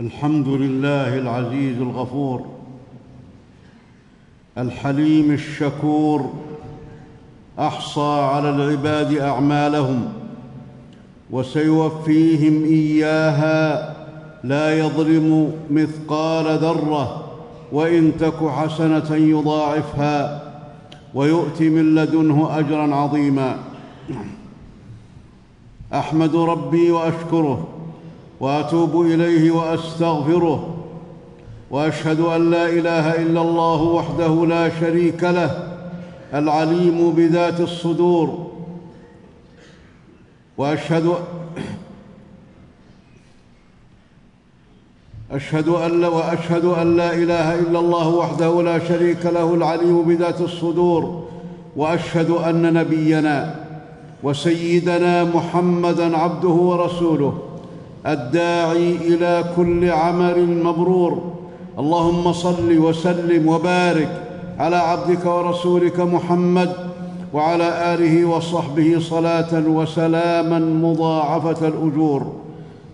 الحمد لله العزيز الغفور الحليم الشكور أحصى على العباد أعمالهم وسيوفيهم إياها لا يظلم مثقال ذرة وإن تك حسنة يضاعفها ويؤت من لدنه أجرا عظيما. أحمد ربي وأشكره وأتوب إليه وأستغفره وأشهد أن لا إله إلا الله وحده لا شريك له العليم بذات الصدور. وأشهد أشهد أن وأشهد أن لا إله إلا الله وحده لا شريك له العليم بذات الصدور. وأشهد أن نبينا وسيدنا محمدا عبده ورسوله. الداعي إلى كل عمل مبرور. اللهم صل وسلم وبارك على عبدك ورسولك محمد وعلى آله وصحبه صلاة وسلاما مضاعفة الأجور.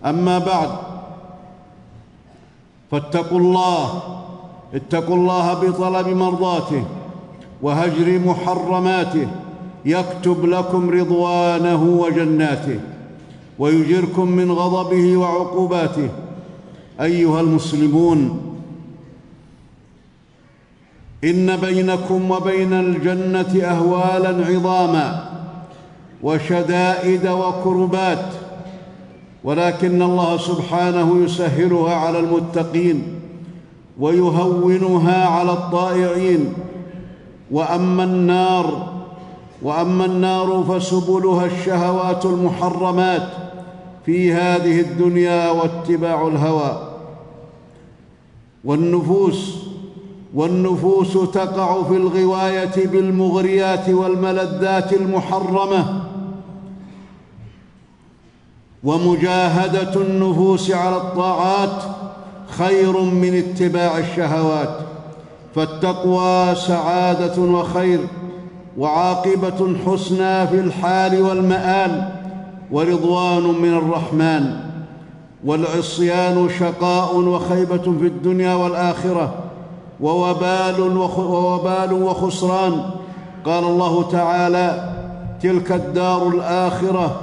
أما بعد فاتقوا الله اتقوا الله بطلب مرضاته وهجر محرماته يكتب لكم رضوانه وجناته. ويجركم من غضبه وعقوباته. أيها المسلمون إن بينكم وبين الجنة اهوالا عظاما وشدائد وكربات ولكن الله سبحانه يسهلها على المتقين ويهونها على الطائعين. وأما النار وأما النار فسبلها الشهوات المحرمات في هذه الدنيا واتباع الهوى. والنفوس والنفوس تقع في الغواية بالمغريات والملذات المحرمة. ومجاهدة النفوس على الطاعات خير من اتباع الشهوات. فالتقوى سعادة وخير وعاقبة حسنى في الحال والمآل. ورضوان من الرحمن والعصيان شقاء وخيبة في الدنيا والآخرة ووبال, ووبال وخسران. قال الله تعالى تلك الدار الآخرة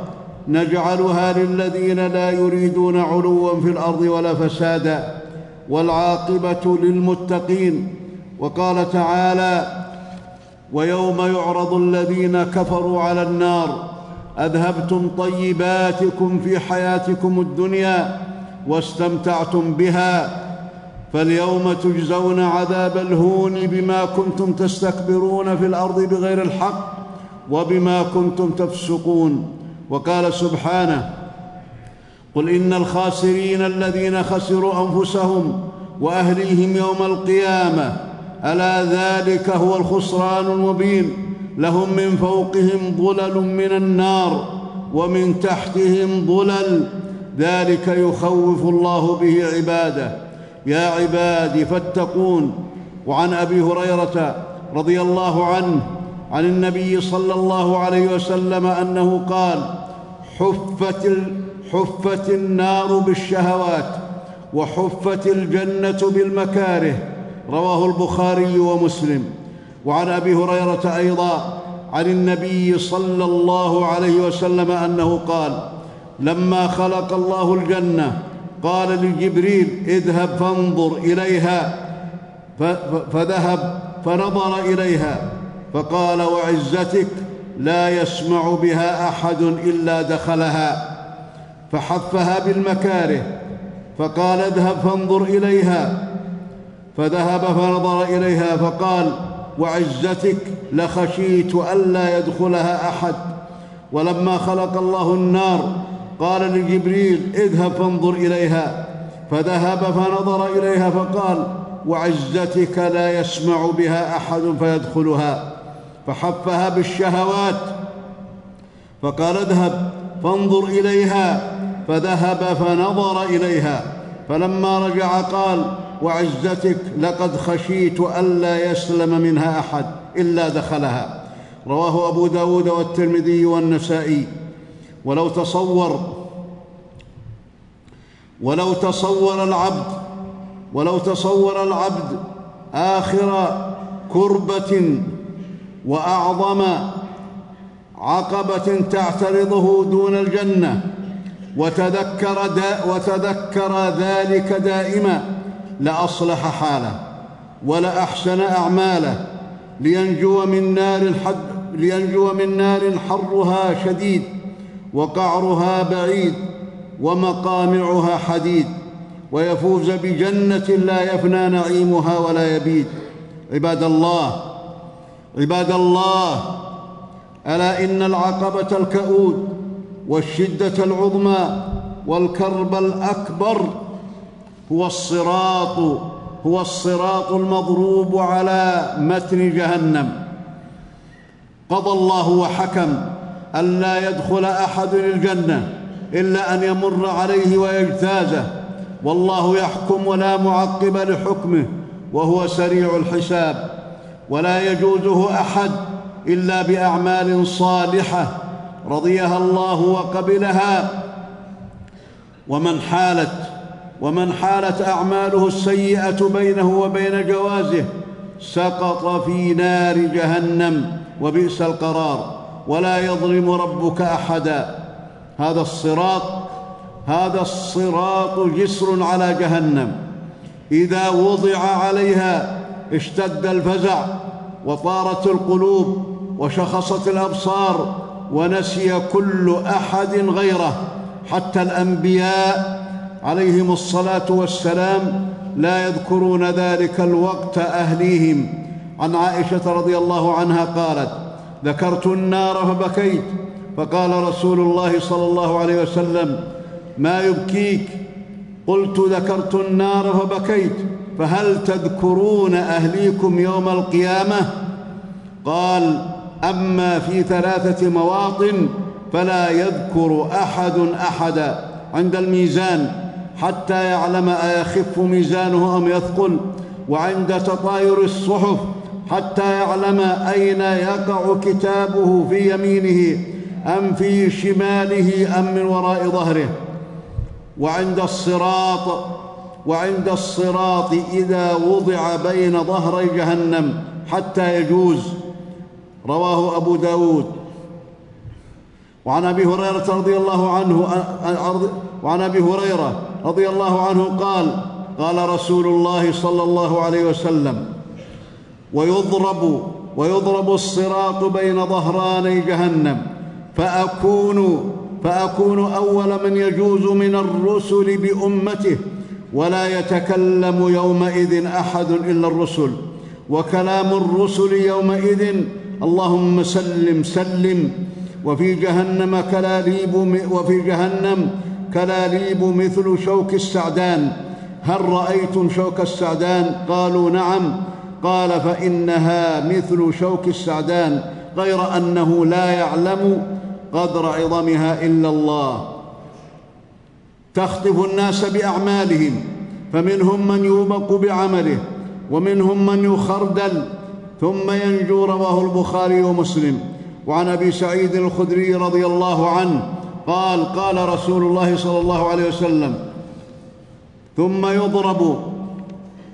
نجعلها للذين لا يريدون علوا في الأرض ولا فسادا والعاقبة للمتقين. وقال تعالى ويوم يعرض الذين كفروا على النار أذهبتم طيباتكم في حياتكم الدنيا واستمتعتم بها فاليوم تجزون عذاب الهون بما كنتم تستكبرون في الأرض بغير الحق وبما كنتم تفسقون. وقال سبحانه قل إن الخاسرين الذين خسروا أنفسهم وأهليهم يوم القيامة ألا ذلك هو الخسران المبين؟ لهم من فوقهم ظلل من النار ومن تحتهم ظلل. ذلك يخوف الله به عباده. يا عبادي فاتقون. وعن أبي هريرة رضي الله عنه عن النبي صلى الله عليه وسلم أنه قال حفت حفت النار بالشهوات وحفت الجنة بالمكاره. رواه البخاري ومسلم. وعن أبي هريرة أيضا عن النبي صلى الله عليه وسلم أنه قال لما خلق الله الجنة قال لجبريل اذهب فانظر إليها فذهب فنظر إليها فقال وعزتك لا يسمع بها أحد إلا دخلها فحفها بالمكاره فقال اذهب فانظر إليها فذهب فنظر إليها فقال وعزتك لخشيت الا يدخلها أحد. ولما خلق الله النار قال لجبريل اذهب فانظر إليها. فذهب فنظر إليها فقال وعزتك لا يسمع بها أحد فيدخلها. فحفها بالشهوات. فقال اذهب فانظر إليها. فذهب فنظر إليها. فلما رجع قال وعزتك لقد خشيت الا يسلم منها أحد إلا دخلها. رواه أبو داود والترمذي والنسائي. ولو تصور ولو تصور العبد ولو تصور العبد آخر كربة وأعظم عقبة تعترضه دون الجنة وتذكر, دا وتذكر ذلك دائما لأصلح حاله ولأحسن أعماله لينجو من نار الحد لينجو من نار حرها شديد وقعرها بعيد ومقامعها حديد ويفوز بجنة لا يفنى نعيمها ولا يبيد. عباد الله عباد الله ألا إن العقبة الكؤود والشدة العظمى والكرب الأكبر هو الصراط هو الصراط المضروب على متن جهنم. قضى الله وحكم ألا يدخل أحد الجنة إلا أن يمر عليه ويجتازه. والله يحكم ولا معقب لحكمه وهو سريع الحساب. ولا يجوزه أحد إلا بأعمال صالحة رضيها الله وقبلها. ومن حالت ومن حالت أعماله السيئة بينه وبين جوازه سقط في نار جهنم وبئس القرار. ولا يظلم ربك أحدا. هذا الصراط هذا الصراط جسر على جهنم. إذا وضع عليها اشتد الفزع وطارت القلوب وشخصت الأبصار ونسي كل أحد غيره حتى الأنبياء عليهم الصلاة والسلام لا يذكرون ذلك الوقت أهليهم. عن عائشة رضي الله عنها قالت ذكرت النار فبكيت. فقال رسول الله صلى الله عليه وسلم ما يبكيك؟ قلت ذكرت النار فبكيت. فهل تذكرون أهليكم يوم القيامة؟ قال أما في ثلاثة مواطن فلا يذكر أحد احدا عند الميزان حتى يعلم ايخف ميزانه أم يثقل وعند تطاير الصحف حتى يعلم أين يقع كتابه في يمينه أم في شماله أم من وراء ظهره. وعند الصراط وعند الصراط إذا وضع بين ظهري جهنم حتى يجوز. رواه أبو داود. وعن أبي هريرة رضي الله عنه وعن أبي هريرة رضي الله عنه قال قال رسول الله صلى الله عليه وسلم ويضرب ويضرب الصراط بين ظهراني جهنم فأكون فأكون أول من يجوز من الرسل بأمته ولا يتكلم يومئذ أحد إلا الرسل وكلام الرسل يومئذ اللهم سلم سلم وفي جهنم كلاليب وفي جهنم كلاليب مثل شوك السعدان. هل رأيتم شوك السعدان؟ قالوا نعم. قال فإنها مثل شوك السعدان غير أنه لا يعلم قدر عظمها إلا الله. تخطف الناس بأعمالهم فمنهم من يوبق بعمله ومنهم من يخردل. ثم ينجو رواه البخاري ومسلم. وعن أبي سعيد الخدري رضي الله عنه قال قال رسول الله صلى الله عليه وسلم ثم يضرب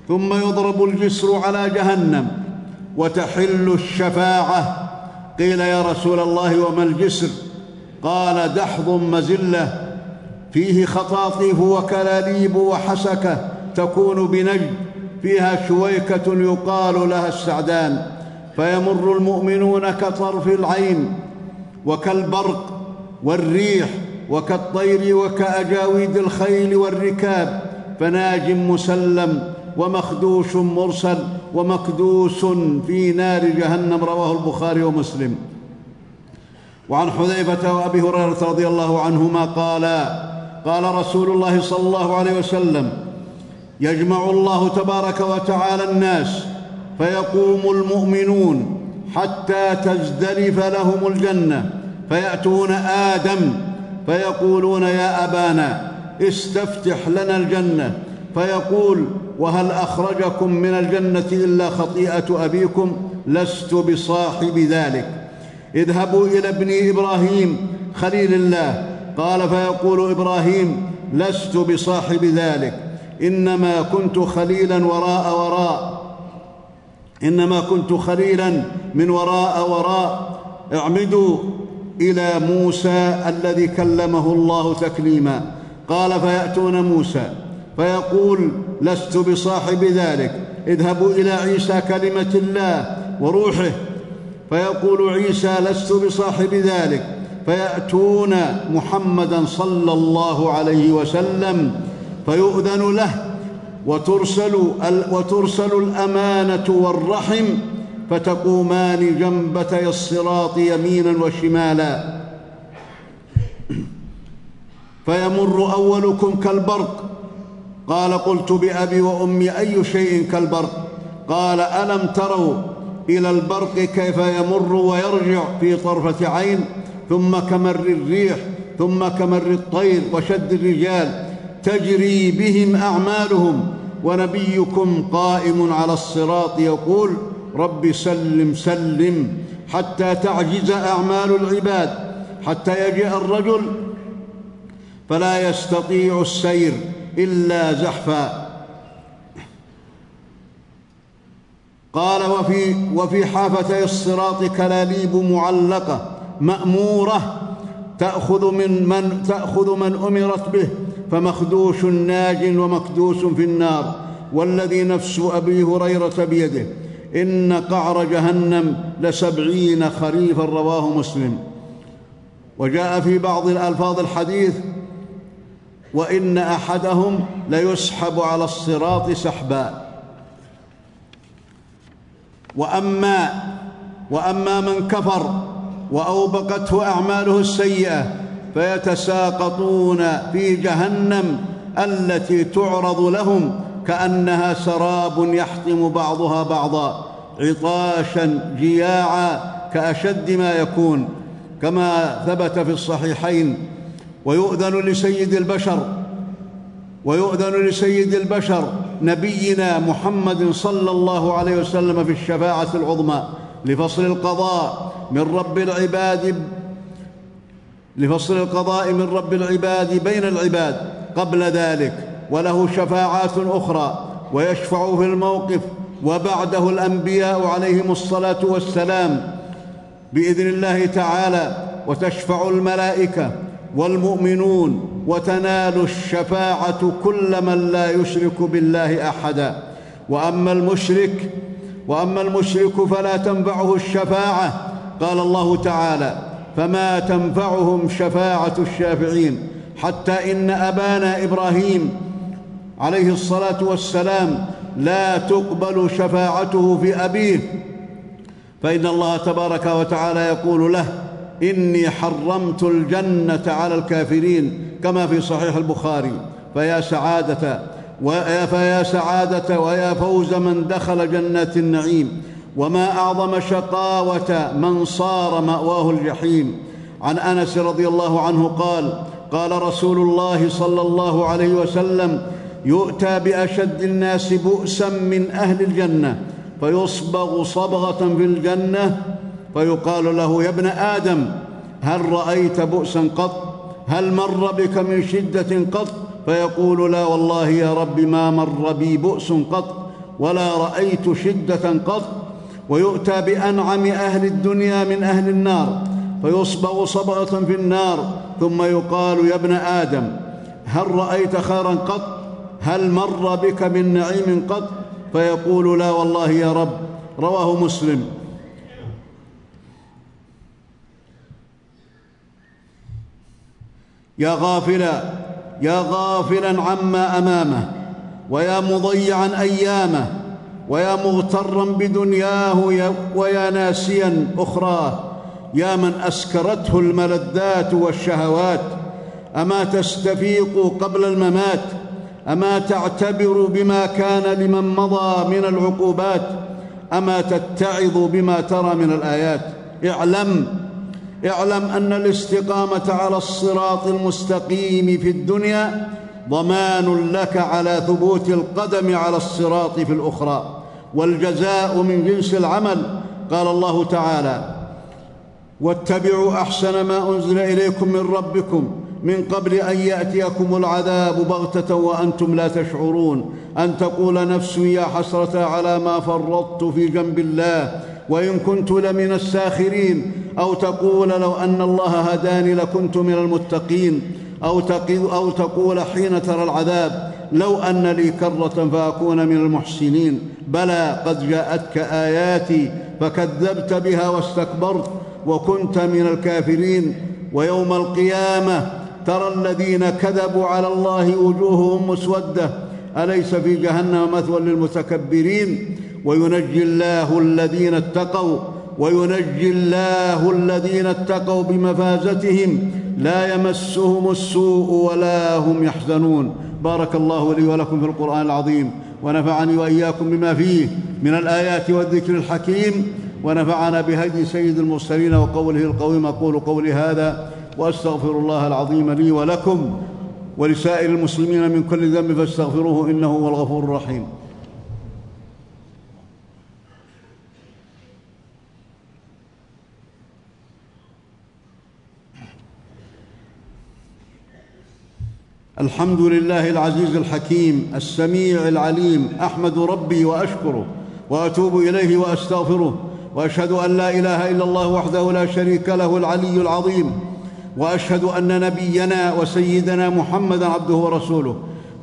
ثم يضرب الجسر على جهنم وتحل الشفاعة. قيل يا رسول الله وما الجسر؟ قال دحض مزلة فيه خطاطيف وكلاليب وحسكة تكون بنجد فيها شويكة يقال لها السعدان فيمر المؤمنون كطرف العين وكالبرق والريح وكالطير وكأجاويد الخيل والركاب فناج مسلم ومخدوش مرسل ومكدوس في نار جهنم رواه البخاري ومسلم. وعن حذيفة وأبي هريرة رضي الله عنهما قالا قال رسول الله صلى الله عليه وسلم يجمع الله تبارك وتعالى الناس فيقوم المؤمنون حتى تزدلف لهم الجنة فيأتون آدم فيقولون يا أبانا استفتح لنا الجنة. فيقول وهل أخرجكم من الجنة إلا خطيئة أبيكم؟ لست بصاحب ذلك. اذهبوا إلى ابن إبراهيم خليل الله. قال فيقول إبراهيم لست بصاحب ذلك. إنما كنت خليلا وراء وراء. إنما كنت خليلا من وراء وراء. اعمدوا إلى موسى الذي كلمه الله تكليما. قال فيأتون موسى فيقول لست بصاحب ذلك اذهبوا إلى عيسى كلمة الله وروحه. فيقول عيسى لست بصاحب ذلك فيأتون محمدا صلى الله عليه وسلم فيؤذن له وترسل وترسل الأمانة والرحم فتقومان جنبتي الصراط يمينا وشمالا. فيمر أولكم كالبرق. قال قلت بأبي وأمي أي شيء كالبرق؟ قال ألم تروا إلى البرق كيف يمر ويرجع في طرفة عين؟ ثم كمر الريح ثم كمر الطير وشد الرجال. تجري بهم أعمالهم ونبيكم قائم على الصراط يقول رب سلم سلم حتى تعجز أعمال العباد حتى يجيء الرجل. فلا يستطيع السير إلا زحفا. قال وفي وفي حافتي الصراط كلاليب معلقة مأمورة تأخذ من من تأخذ من أمرت به فمخدوش ناج ومكدوس في النار. والذي نفس أبي هريرة بيده. إن قعر جهنم لسبعين خريفا رواه مسلم. وجاء في بعض الألفاظ الحديث وإن أحدهم ليسحب على الصراط سحبا. وأما وأما من كفر وأوبقته أعماله السيئة فيتساقطون في جهنم التي تعرض لهم كأنها سراب يحطم بعضها بعضا عطاشا جياعا كأشد ما يكون كما ثبت في الصحيحين ويؤذن لسيد البشر ويؤذن لسيد البشر نبينا محمد صلى الله عليه وسلم في الشفاعة العظمى لفصل القضاء من رب العباد لفصل القضاء من رب العباد بين العباد قبل ذلك. وله شفاعات أخرى ويشفع في الموقف وبعده الأنبياء عليهم الصلاة والسلام بإذن الله تعالى وتشفع الملائكة والمؤمنون وتنال الشفاعة كل من لا يشرك بالله أحدا. وأما المشرك وأما المشرك فلا تنفعه الشفاعة. قال الله تعالى فما تنفعهم شفاعة الشافعين حتى إن أبانا إبراهيم عليه الصلاة والسلام لا تقبل شفاعته في أبيه. فإن الله تبارك وتعالى يقول له إني حرمت الجنة على الكافرين كما في صحيح البخاري. فيا سعادة ويا فيا سعادة ويا فوز من دخل جنات النعيم. وما أعظم شقاوة من صار مأواه الجحيم. عن أنس رضي الله عنه قال قال رسول الله صلى الله عليه وسلم يؤتى بأشد الناس بؤسا من أهل الجنة فيصبغ صبغة في الجنة فيقال له يا ابن آدم هل رأيت بؤسا قط؟ هل مر بك من شدة قط؟ فيقول لا والله يا رب ما مر بي بؤس قط ولا رأيت شدة قط. ويؤتى بأنعم أهل الدنيا من أهل النار فيصبغ صبغة في النار ثم يقال يا ابن آدم هل رأيت خيرا قط؟ هل مر بك من نعيم قط فيقول لا والله يا رب؟ رواه مسلم. يا غافلا يا غافلا عما أمامه ويا مضيعا أيامه ويا مغترا بدنياه ويا ناسيا أخراه. يا من أسكرته الملذات والشهوات أما تستفيق قبل الممات؟ أما تعتبر بما كان لمن مضى من العقوبات أما تتعظ بما ترى من الآيات. اعلم اعلم أن الاستقامة على الصراط المستقيم في الدنيا ضمان لك على ثبوت القدم على الصراط في الأخرى والجزاء من جنس العمل. قال الله تعالى واتبعوا أحسن ما أنزل إليكم من ربكم من قبل أن يأتيكم العذاب بغتة وأنتم لا تشعرون. أن تقول نفس يا حسرة على ما فرطت في جنب الله وإن كنت لمن الساخرين. أو تقول لو أن الله هداني لكنت من المتقين. أو, أو تقول حين ترى العذاب لو أن لي كرة فأكون من المحسنين. بلى قد جاءتك آياتي فكذبت بها واستكبرت وكنت من الكافرين. ويوم القيامة ترى الذين كذبوا على الله وجوههم مسودة. أليس في جهنم مثوى للمتكبرين؟ وينجي الله الذين اتقوا وينجي الله الذين اتقوا بمفازتهم. لا يمسهم السوء ولا هم يحزنون. بارك الله لي ولكم في القرآن العظيم. ونفعني وإياكم بما فيه من الآيات والذكر الحكيم. ونفعنا بهدي سيد المرسلين وقوله القويم أقول قولي هذا وأستغفر الله العظيم لي ولكم ولسائر المسلمين من كل ذنب فاستغفروه إنه هو الغفور الرحيم. الحمد لله العزيز الحكيم السميع العليم أحمد ربي وأشكره وأتوب إليه وأستغفره وأشهد أن لا إله إلا الله وحده لا شريك له العلي العظيم. وأشهد أن نبينا وسيدنا محمدا عبده ورسوله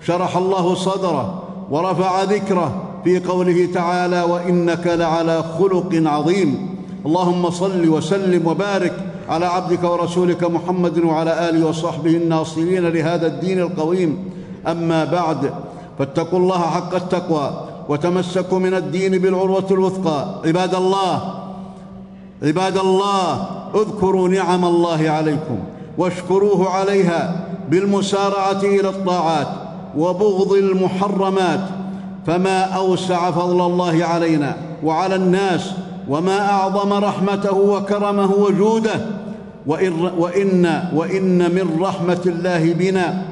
شرح الله صدره ورفع ذكره في قوله تعالى وإنك لعلى خلق عظيم. اللهم صل وسلم وبارك على عبدك ورسولك محمد وعلى آله وصحبه الناصرين لهذا الدين القويم. أما بعد فاتقوا الله حق التقوى وتمسكوا من الدين بالعروة الوثقى. عباد الله عباد الله اذكروا نعم الله عليكم واشكروه عليها بالمسارعة إلى الطاعات وبغض المحرمات فما أوسع فضل الله علينا وعلى الناس وما أعظم رحمته وكرمه وجوده وإن, وإن, من رحمة الله بنا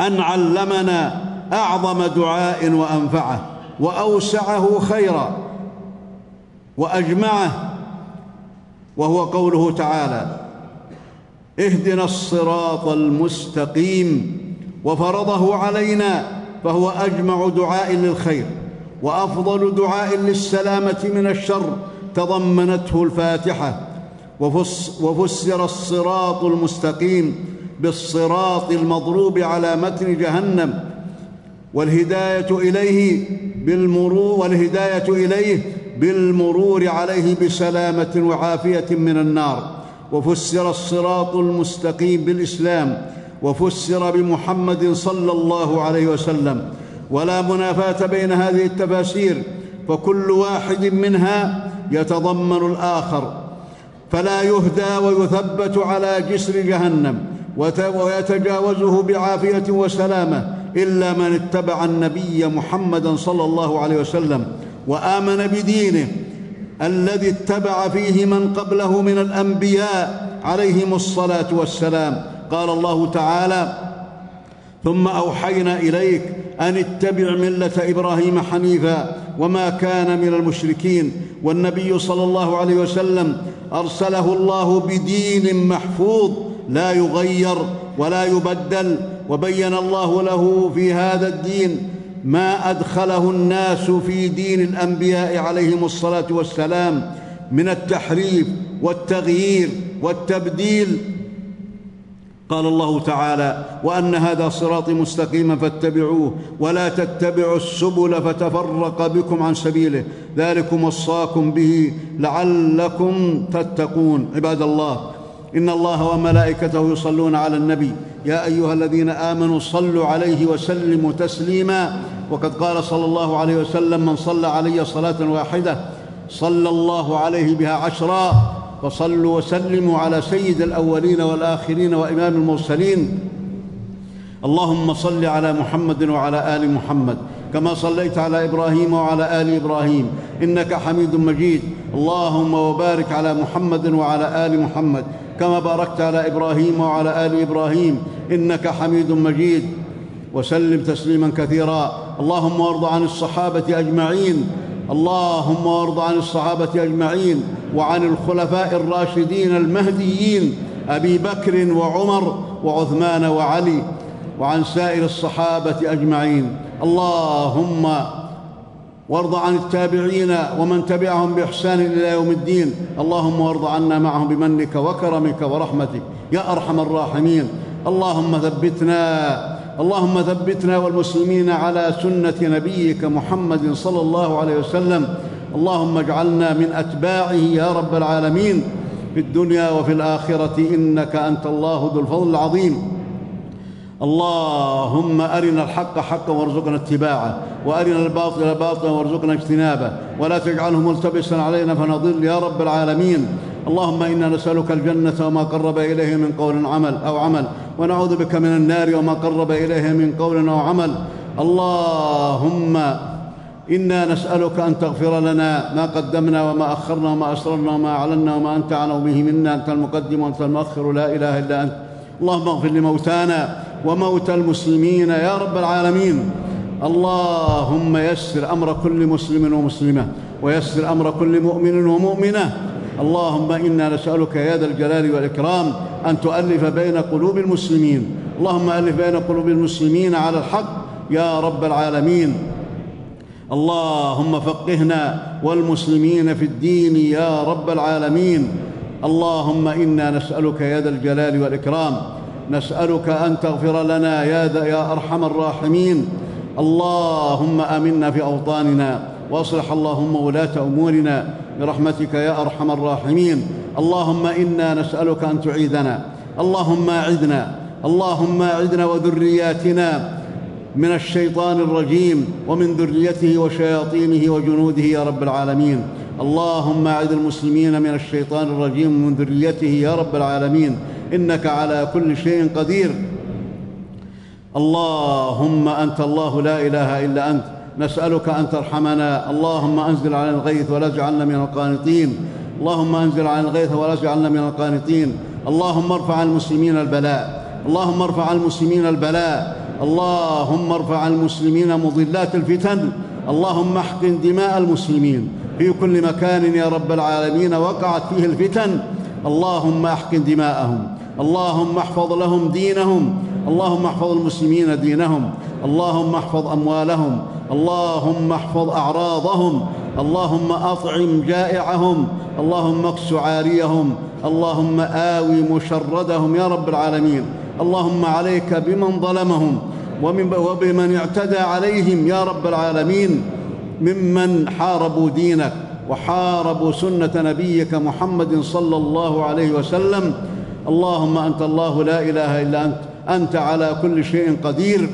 أن علمنا أعظم دعاء وأنفعه وأوسعه خيرا وأجمعه وهو قوله تعالى اهدنا الصراط المستقيم وفرضه علينا فهو أجمع دعاء للخير وأفضل دعاء للسلامة من الشر تضمنته الفاتحة. وفسر الصراط المستقيم بالصراط المضروب على متن جهنم والهداية إليه بالمرور والهداية إليه بالمرور عليه بسلامة وعافية من النار وفسر الصراط المستقيم بالإسلام وفسر بمحمد صلى الله عليه وسلم. ولا منافاة بين هذه التفاسير فكل واحد منها يتضمن الآخر. فلا يهدى ويثبت على جسر جهنم ويتجاوزه بعافية وسلامة إلا من اتبع النبي محمدا صلى الله عليه وسلم. وآمن بدينه الذي اتبع فيه من قبله من الأنبياء عليهم الصلاة والسلام. قال الله تعالى ثم أوحينا إليك أن اتبع ملة إبراهيم حنيفا وما كان من المشركين والنبي صلى الله عليه وسلم أرسله الله بدين محفوظ لا يغير ولا يبدل وبين الله له في هذا الدين ما أدخله الناس في دين الأنبياء عليهم الصلاة والسلام من التحريف والتغيير والتبديل. قال الله تعالى وأن هذا صراطي مستقيما فاتبعوه ولا تتبعوا السبل فتفرق بكم عن سبيله. ذلكم وصاكم به لعلكم تتقون. عباد الله إن الله وملائكته يصلون على النبي يا أيها الذين آمنوا صلوا عليه وسلموا تسليما. وقد قال صلى الله عليه وسلم من صلى علي صلاة واحدة صلى الله عليه بها عشرا فصلوا وسلموا على سيد الأولين والآخرين وإمام المرسلين. اللهم صل على محمد وعلى آل محمد كما صليت على إبراهيم وعلى آل إبراهيم. إنك حميد مجيد. اللهم وبارك على محمد وعلى آل محمد كما باركت على إبراهيم وعلى آل إبراهيم. إنك حميد مجيد. وسلم تسليما كثيرا. اللهم وارض عن الصحابة أجمعين. اللهم وارض عن الصحابة أجمعين. وعن الخلفاء الراشدين المهديين أبي بكر وعمر وعثمان وعلي وعن سائر الصحابة أجمعين. اللهم وارض عن التابعين ومن تبعهم بإحسان إلى يوم الدين. اللهم وارض عنا معهم بمنك وكرمك ورحمتك. يا أرحم الراحمين. اللهم ثبتنا اللهم ثبتنا والمسلمين على سنة نبيك محمد صلى الله عليه وسلم. اللهم اجعلنا من أتباعه يا رب العالمين. في الدنيا وفي الآخرة إنك أنت الله ذو الفضل العظيم. اللهم أرنا الحق حقا وارزقنا اتباعه وأرنا الباطل باطلا وارزقنا اجتنابه. ولا تجعله ملتبسا علينا فنضل يا رب العالمين. اللهم إنا نسألك الجنة وما قرب إليه من قول عمل أو عمل. ونعوذ بك من النار وما قرب إليه من قول أو عمل. اللهم إنا نسألك أن تغفر لنا ما قدمنا وما أخرنا وما أسررنا وما أعلنا وما أنت أعلم به منا. أنت المقدم وأنت المؤخر. لا إله إلا أنت. اللهم اغفر لموتانا وموتى المسلمين يا رب العالمين. اللهم يسر أمر كل مسلم ومسلمة ويسر أمر كل مؤمن ومؤمنة اللهم إنا نسألك يا ذا الجلال والإكرام أن تؤلف بين قلوب المسلمين. اللهم ألف بين قلوب المسلمين على الحق يا رب العالمين. اللهم فقهنا والمسلمين في الدين يا رب العالمين. اللهم إنا نسألك يا ذا الجلال والإكرام. نسألك أن تغفر لنا يا يا أرحم الراحمين. اللهم آمنا في أوطاننا. وأصلح اللهم ولاة أمورنا برحمتك يا أرحم الراحمين. اللهم إنا نسألك أن تعيذنا. اللهم أعذنا. اللهم أعذنا وذرياتنا من الشيطان الرجيم ومن ذريته وشياطينه وجنوده يا رب العالمين. اللهم أعذ المسلمين من الشيطان الرجيم ومن ذريته يا رب العالمين. إنك على كل شيء قدير. اللهم أنت الله لا إله إلا أنت. نسألك أن ترحمنا. اللهم أنزل علينا الغيث ولا تجعلنا من القانطين. اللهم أنزل علينا الغيث ولا تجعلنا من القانطين. اللهم ارفع عن المسلمين البلاء. اللهم ارفع عن المسلمين البلاء. اللهم ارفع عن المسلمين مضلات الفتن. اللهم احقن دماء المسلمين. في كل مكان يا رب العالمين وقعت فيه الفتن. اللهم احقن دماءهم. اللهم احفظ لهم دينهم. اللهم احفظ المسلمين دينهم. اللهم احفظ أموالهم. اللهم احفظ أعراضهم اللهم أطعم جائعهم اللهم إكس عاريهم اللهم آوي مشردهم يا رب العالمين. اللهم عليك بمن ظلمهم وبمن اعتدى عليهم يا رب العالمين. ممن حاربوا دينك وحاربوا سنة نبيك محمد صلى الله عليه وسلم. اللهم أنت الله لا إله إلا أنت أنت على كل شيء قدير.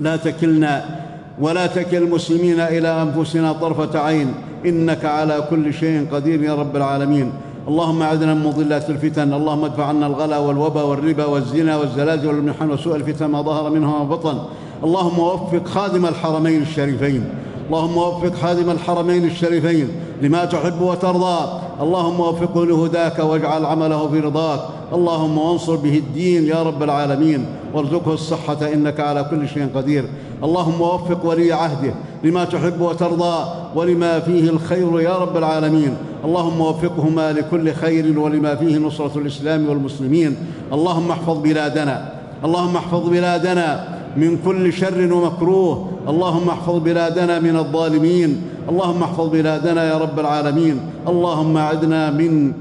لا تكلنا ولا تكل المسلمين إلى أنفسنا طرفة عين. إنك على كل شيء قدير يا رب العالمين. اللهم أعذنا من مضلات الفتن. اللهم ادفع عنا الغلا والوبا والربا والزنا والزلازل والمحن وسوء الفتن ما ظهر منها وما بطن. اللهم وفق خادم الحرمين الشريفين. اللهم وفق خادم الحرمين الشريفين لما تحب وترضى. اللهم وفقه لهداك واجعل عمله في رضاك. اللهم وانصر به الدين يا رب العالمين. وارزقه الصحة. إنك على كل شيء قدير. اللهم وفق ولي عهده لما تحب وترضى ولما فيه الخير يا رب العالمين. اللهم وفقهما لكل خير ولما فيه نصرة الإسلام والمسلمين. اللهم احفظ بلادنا. اللهم احفظ بلادنا من كل شر ومكروه. اللهم احفظ بلادنا من الظالمين. اللهم احفظ بلادنا يا رب العالمين. اللهم أعدنا من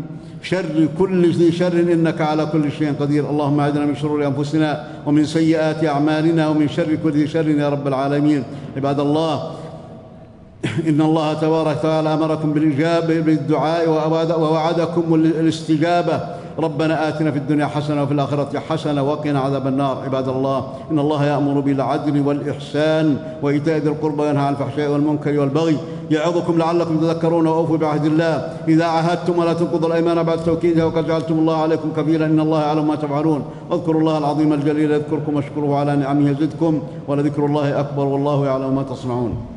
شر كل ذي شر إنك على كل شيء قدير. اللهم اعدنا من شرور أنفسنا ومن سيئات أعمالنا ومن شر كل ذي شر يا رب العالمين. عباد الله إن الله تبارك وتعالى أمركم بالإجابة بالدعاء ووعدكم الاستجابة. ربنا آتنا في الدنيا حسنة وفي الآخرة حسنة وقنا عذاب النار. عباد الله إن الله يأمر بالعدل والإحسان وإيتاء ذي القربى وينهى عن الفحشاء والمنكر والبغي يعظكم لعلكم تذكرون وأوفوا بعهد الله. إذا عاهدتم ولا تنقضوا الأيمان بعد توكيدها وقد جعلتم الله عليكم كفيلا إن الله يعلم ما تفعلون. واذكروا الله العظيم الجليل يذكركم واشكروه على نعمه يزدكم ولذكر الله أكبر والله يعلم ما تصنعون.